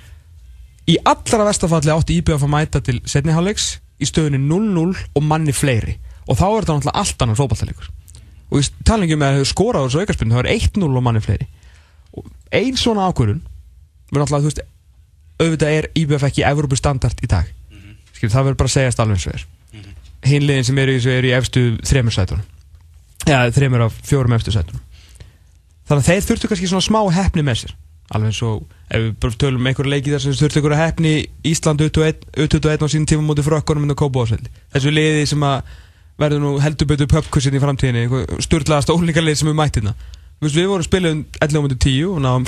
í allra vestafalli átti IBF að mæta til setniháleiks í stöðunni 0-0 og manni fleiri. Og þá er þetta náttúrulega allt annan fótballtalegur og í talingjum með að hefur skorað úr þessu aukarspilnu þá er 1-0 og manni fleiri. Og ein svona ákvörun verður náttúrulega, þú veist auðvitað er IBF ekki Evrópu standard í dag. Skil, það verður bara að segjast alveg eins og er. Hinliðin sem eru í þessu eru í efstu þremur sætunum. Já, þremur af fjórum efstu sætunum. Þannig að þeir þurftu kannski svona smá hefni með sér alveg eins og ef við bara tölum um einhverju leiki þar sem þurftu einhverju hefni Ísland 21 á sínum tíma mútið frökkunum inn á Kópavásvelli þessu liði sem að verður nú heldur betur pubkussin í framtíðinni styrlaðast ólíkarlið sem við mættina við, við vorum spilum 11 mútið 10 og náðum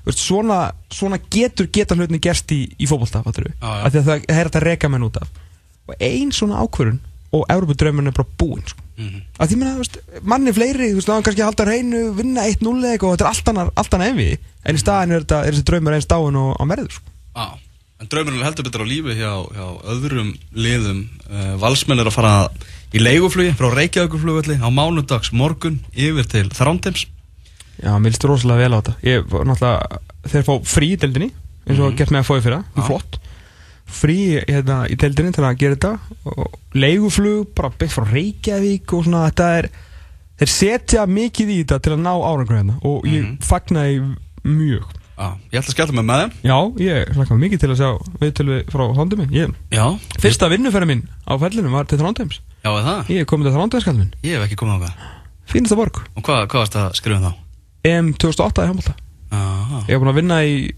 Þú veist, svona, svona getur geta hlutinni gerst í, í af því að það er að reka menn út af. Og ein svona ákvörun og Európa-draumun er bara búinn sko. Mhm. að því veist, manni fleiri þú veist, náðum kannski að halda hreinu, vinna 1-0 eða eitthvað og þetta er allt annar, allt annar envi en í staðin er, þetta, er þessi draumur eins dáin og á merður sko. Já, en draumurinn er heldur betur á lífi hjá, hjá öðrum liðum. Uh, Valsmenn er að fara í leiguflugi frá Reykjavíkuflugvelli á mánudags morgun yfir til Þrándheims. Já, mér líst rosalega vel á þetta. Ég var náttúrulega, þeir fá frí í deildinni eins og mm gert með að fóði fyrra, Já. flott frí hérna, í deildinni til að gera þetta. Og leiguflug bara beint frá Reykjavík og svona þetta er þeir setja mikið í þetta til að ná árangur hérna. Og ég Mhm. fagna því mjög. Já, ég ætla að skella mig með þeim. Já, ég hlakka mikið til að sjá viðtölu frá ég, Já, Fyrsta vinnuferð minn á fellinum var til Þrándheims já, er það? Ég er komið til Þrándheimskall minn. Ég hef ekki komið á það Fínasta borg. Og hvað, hvað varst að skrifa um þá? EM 2008 í Hambolta Ég hef búin að vinna í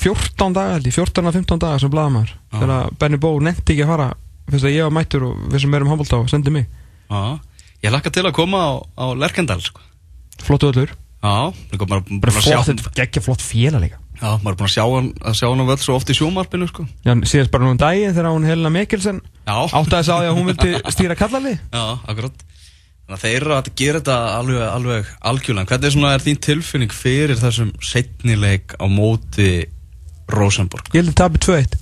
14 daga held ég, 14 að 15 daga sem blaðamæður Já. Þegar að Benny Bó nefndi ekki að fara Fyrst að ég var mættur og við sem erum Hambolta og sendi mig. Já. Ég hlakka til að koma á, á Lerkendal sko. Flottu öllur Já, ég kom bara að sjá flott, þetta geggja flott félag líka. Já, maður er búin að sjá hann að sjá hann vel svo oft í sjómarpinu sko. Já, síðast bara nú um daginn þegar hún Helena Mikkelsen Já, áttaði sig á því að hún vildi stýra kallali Já, akkurat. Þannig að þeir eru að gera þetta alveg, alveg algjörlega. Hvernig svona er þín tilfinning fyrir þessum setnileik á móti Rosenborg? Ég held að tabi 2-1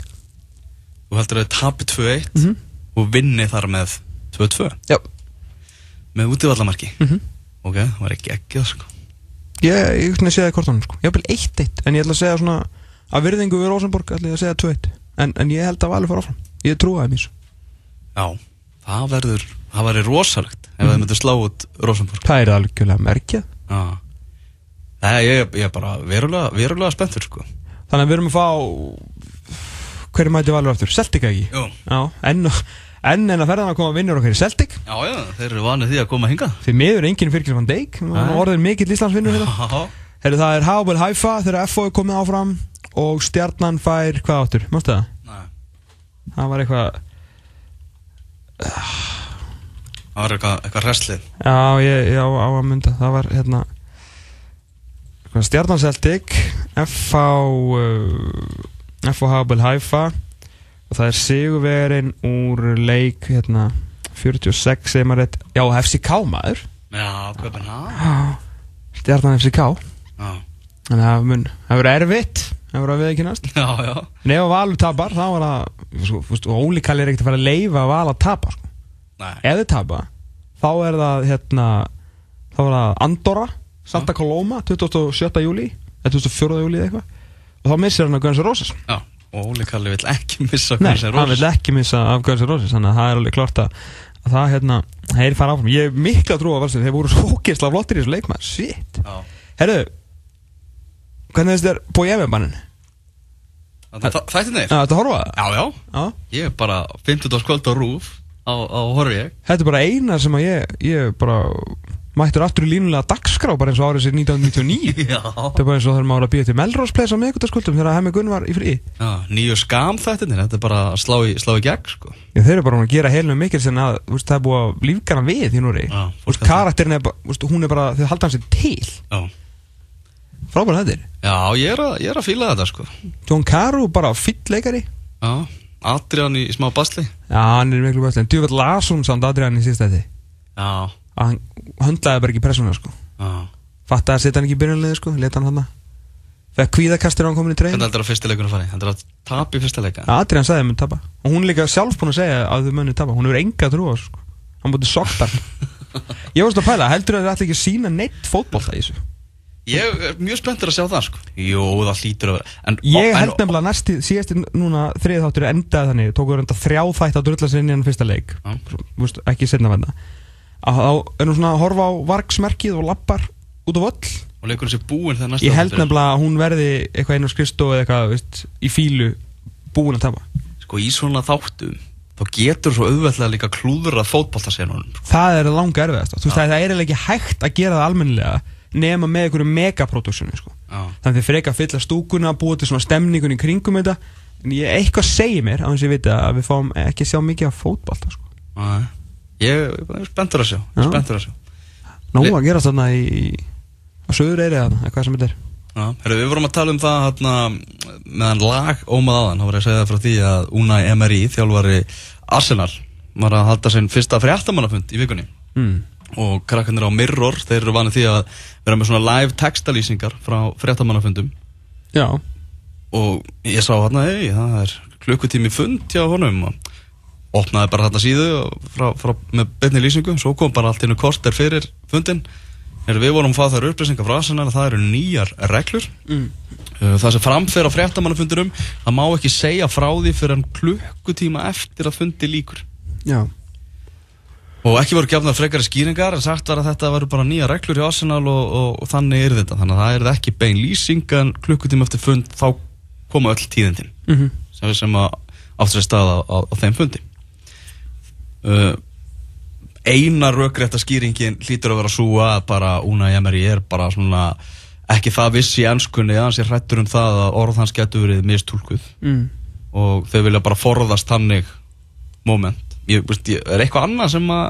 Þú heldur að þau tapi 2-1 Mhm. og vinni þar með 2-2 Já. Með útivallamarki? Mhm. Ok, það var ekki ekki það sko. Ég, ég svona sé það í kortanum sko. Ég hef vel 1-1 En ég ætla að segja svona Að virðingu við Rosenborg ætla ég að segja 2-1 en, en ég held að Valur fara áfram. Ég trúaði mér Já, það verður, það verður rosalegt ef Mhm. það myndir slá út Rosenborg. Það er algjörlega merkjað. Já. Nei, ég, ég er bara verulega, verulega spenntur sko Þannig að við erum að fá Hverju mæti Valur aftur? Celtic ekki? Jú. Já En, en en að ferðan að koma vinnur okkar í Celtic Já, já, þeir eru vanið því að koma hingað Því miður enginn fyrir van Dijk. Orðin mikill Íslandsvinnur hérna Herru það er Hábel Haifa þegar FO er komið áfram Og stjarnan fær hvað áttur? Mástu það? Nei. Það var eitthvað það var eitthvað, eitthvað restlið Já, ég, á að mynda Það var hérna Stjarnan Celtic FH uh, Haifa. Og það er sigurverinn úr leik hérna 46 segir maður rétt Já, FCK maður. Já, Stjarnan FCK Já, að það mun, það verður erfitt Það verður að við ekki næst já, já. En ef að Valur tapar, þá var það Kalli er ekkert að fara að leifa að Val að tapa sko. Þið tapa, þá er það hérna, þá er það Andorra Santa Coloma, 27. júli eða 24. júli eða eitthvað og þá missir hann að Guns N' Roses já Og Óli Kalli vill ekki missa Nei, Guns N' hann Roses vil ekki missa af Guns N' Roses þannig að það er alveg klart að, að það hérna, þeir fara áfram ég hef mikla trú á valsið, þeir voru svo ógeðslega flottir í þessu leikmaður, shit Herru, hvernig finnst þér Bói Efi bannin? Þættinir? Já, þetta horfa það? Já, já, Já. ég er bara 50 kvöld á rúf á, á horfi ég Þetta er bara eina sem að ég, ég bara mættur aftur í línulega dagskrá bara eins og árið sér 1999 Já. Þetta er bara eins og þegar maður var að býja til Melrose Place á meðgutaskvöldum þegar Hemmi Gunn var í frí. Nýju skam þetta er bara að slá í, slá í gegn sko. Já, þeir eru bara að gera heilum mikil sem að veist, það er búið að lífgana við í núri karakterin er veist, hún er bara, þau halda hann sér til. Já, Frábæra þetta er já ég, er að, ég er að fíla þetta sko. John Carew, bara fýll leikari. Já, Adrian í, í smá basli. Já, hann er miklu bæslega En djúvel las hún samt Adrian í síðast þetta Já, að hann höndlaði bara ekki pressuna sko. Já. Fattaði að setja hann ekki í byrjunlega sko, leta hann hann Fekk kvíðakastir á hann komin í Hvernig heldur að fyrsta leikunum fari? Heldur að tapa í fyrsta leika? Adrian sagði að mun tapa. Og hún er líka sjálf búin að segja að þau muni tapa. Hún hefur enga trú á sko. Hann búið soktar Ég varst að pæla, heldur að það ætla ekki að sína neitt fótbolta í þessu? Ég er mjög spenntur að sjá það sko. Jú, það hlýtur að vera. En, Ég held nefnilega næsti, síðasti núna þriðið þáttur endaði þannig. Tóku reynda þrjá þætt að drulla sér inn í hann fyrsta leik. Veist, Ekki setna venna að þá er hún svona að horfa á vargsmerkið og lappar út á völl Og leikurinn sé búinn þegar næsta Ég held nefnilega að hún verði eitthvað inn á skrifstofu eða eitthvað, veist, í fílu búin að tapa. Sko í svona þáttum Þá getur svo auðveldlega líka klúður að honum sko. Það er langa erfiðast Þú veist, það er eiginlega ekki hægt að gera það almennilega nema með einhverju megaproduksjoni sko. Þannig að freka að fylla stúkuna búið til svona stemningun í kringum þetta. En ég eitthvað segir mér, að að við fáum ekki að sjá mikið af fótbolta sko. Ég er spenntur að sjá er. Spenntur að sjá. Vi- að gera þarna í á söður eiri þarna, eitthvað sem þetta er. Já, herru, við vorum að tala um það hérna, meðan lag ómað aðan, þá var ég að segja það frá því að Unai Emery, þjálfari Arsenal, var að halda sinn fyrsta fréttamannafund í vikunni. Mm. og krakkarnir á Mirror, þeir eru vanið því að vera með svona live textalýsingar frá fréttamannafundum. Já, og ég sá hérna, hei, það er klukkutími fund hjá honum. og opnaði bara þetta síðu frá, frá, með beinni lýsingu, svo kom bara allt innu korter fyrir fundin Heru, við vorum að fá þær upplýsingar frá Arsenal að það eru nýjar reglur. Mm. Uh, það sem framfer á fréttamannafundunum það má ekki segja frá því fyrir klukkutíma eftir að fundi líkur já. Og ekki voru gefnar frekari skýringar en sagt var að þetta veru bara nýja reglur í Arsenal og, og, og þannig er þetta. Þannig að það er ekki bein lýsing en klukkutíma eftir fund þá koma öll tíðindin. Mm -hmm. sem, sem að áttur sér stað á, á, á þeim fundi uh, eina rökrétta skýringin hlýtur að vera svo að bara Una Emery er bara svona ekki það viss í ennskunni að hans er hrættur um það að orð hans getur verið mistúlkuð mm. og þau vilja bara forðast hannig moment ég, veist, ég, er eitthvað annað sem að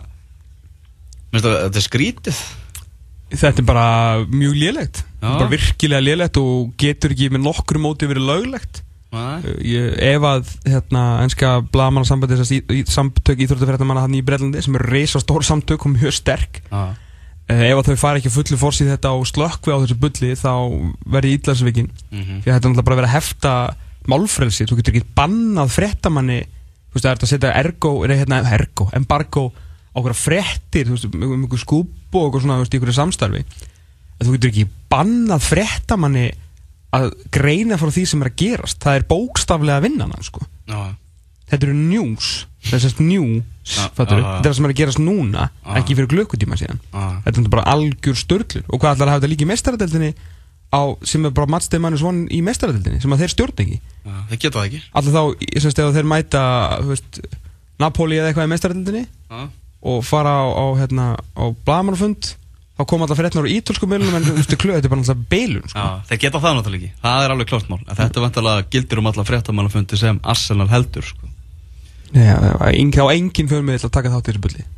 minnst að þetta er skrítið Þetta er bara mjög lélegt Já. bara virkilega lélegt og getur ekki með nokkru móti verið löglegt. Ég, ef að hérna, enska blaðmanna sambandi þess að samtök íþróttafréttamanna hann í Breitlandi sem eru reysa stór samtök og mjög sterk. Eh, ef að þau fara ekki fullu fórsið þetta og slökkvi á þessu bulli þá verði ídlarsvikin Mhm. því að þetta er náttúrulega bara að vera að hefta málfrelsi, þú getur ekki bannað fréttamanni þú veist það er að setja ergo, nei, hérna, ergo embargo á okkur fréttir þú veist, um um einhver skúb og okkur svona þú veist, í einhverju samstarfi þú getur ekki bannað fréttamanni að greina frá því sem er að gerast. Það er bókstaflega vinnan sko. Þetta eru news. Það sérst news, Já, fattur já. þetta er það sem er að gerast núna, Já. ekki fyrir glökkutíma síðan. Þetta er bara algjör störlur og hvað ætlar að hafa þetta líka í mestaradeldinni á, sem er bara matsteg manni svon í mestaradeldinni sem að þeir stjórn ekki? Já, þeir geta það ekki. Allir þá, semst ef þeir mæta veist, Napoli eða eitthvað í mestaradeldinni Já. og fara á, á, hérna, á blagamannafund þá koma alltaf fréttnar á ítölsku meilunum en þú veist, klöð, þetta er bara alltaf beilun sko. Já, þeir geta það náttúrulega ekki það er alveg klart mál en þetta vantalega gildir um alla fréttamannafundi sem Arsenal heldur sko. Já, þá engin fjölmið að taka þátt í þessu bulli.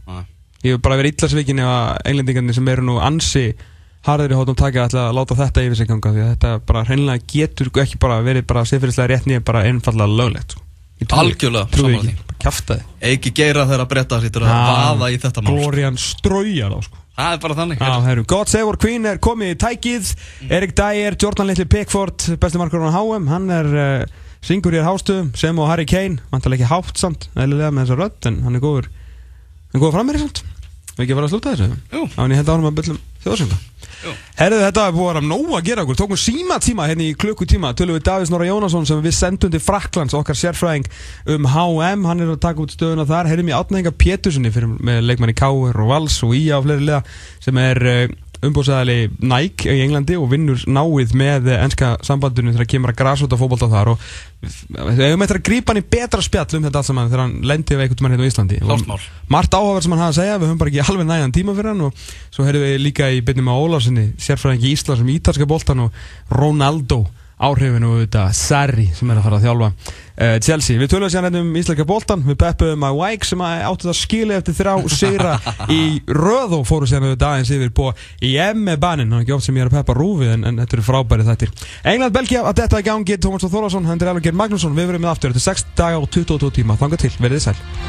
Ég hef bara verið illasvikin ef að englendingarnir sem eru nú ansi harðir í hóttum taka að láta þetta yfir sig ganga því að þetta bara hreinlega getur ekki bara verið bara siðfyrirslega rétt nýja bara einfallega löglegt sko. Algjörlega, sammála ekki, geira þegar að breyta hlýtur að vaða í þetta mál sko. Glorian straujar á sko það er bara þannig. Já, herru, God Save Our Queen er komið í tækið. Erik Dyer, Jordan Little Pickford besti markurinn á HM, hann er uh, syngur hér hástöðum, sem og Harry Kane. Vantarlega ekki hátt samt, eðlilega með þessa rödd en hann er góður, hann er góður frammeiri samt við ekki að fara að slúta þessu? Jú. á hann ég held ánum að byllum þjóðsönga Jú. Herðu, þetta er búið að vera nóg að gera okkur. Tókum síma tíma hérna í klukkutíma. Tölum við Davís Norra Jónasson sem við sendum til Fraklands okkar sérfræðing um HM hann er að taka út stöðuna þar. Herðum í átnæðinga Péturssoni fyrir með leikmanni Káur og Vals og Ía og fleiri liða sem er umbúðsæðali Nike í Englandi og vinnur náið með ennska sambandinu þegar kemur að grasúta fótbolta þar og við hefum eitthvað að grípa hann í betra spjall um þetta allt saman þegar hann lendi við einhvern mann hérna á Íslandi Klárt mál. Og margt áhugaverð sem hann hafa að segja, við höfum bara ekki alveg nægan tíma fyrir hann og svo heyrðum við líka í byrnum á Ólarsinni, sérfræðingi Íslands um ítalska boltan og Ronaldo áhrifin og þetta Sarri sem er að fara að þjálfa uh, Chelsea. Við tölum sér hérna um íslenska boltan, við beppum að White sem að áttu það skili eftir þrjá sigra í röð og fóru sér þetta aðeins yfir på í M banin, það er ekki oft sem ég er að peppa rúfið en, en þetta eru frábæri þættir. England, Belgia, að þetta er gangi, Tómas Þór Þórlarsson, Hendur Elger Magnússon, við verum með aftur, þetta er 6 daga og 22 tíma, þanga til, verðið sæl.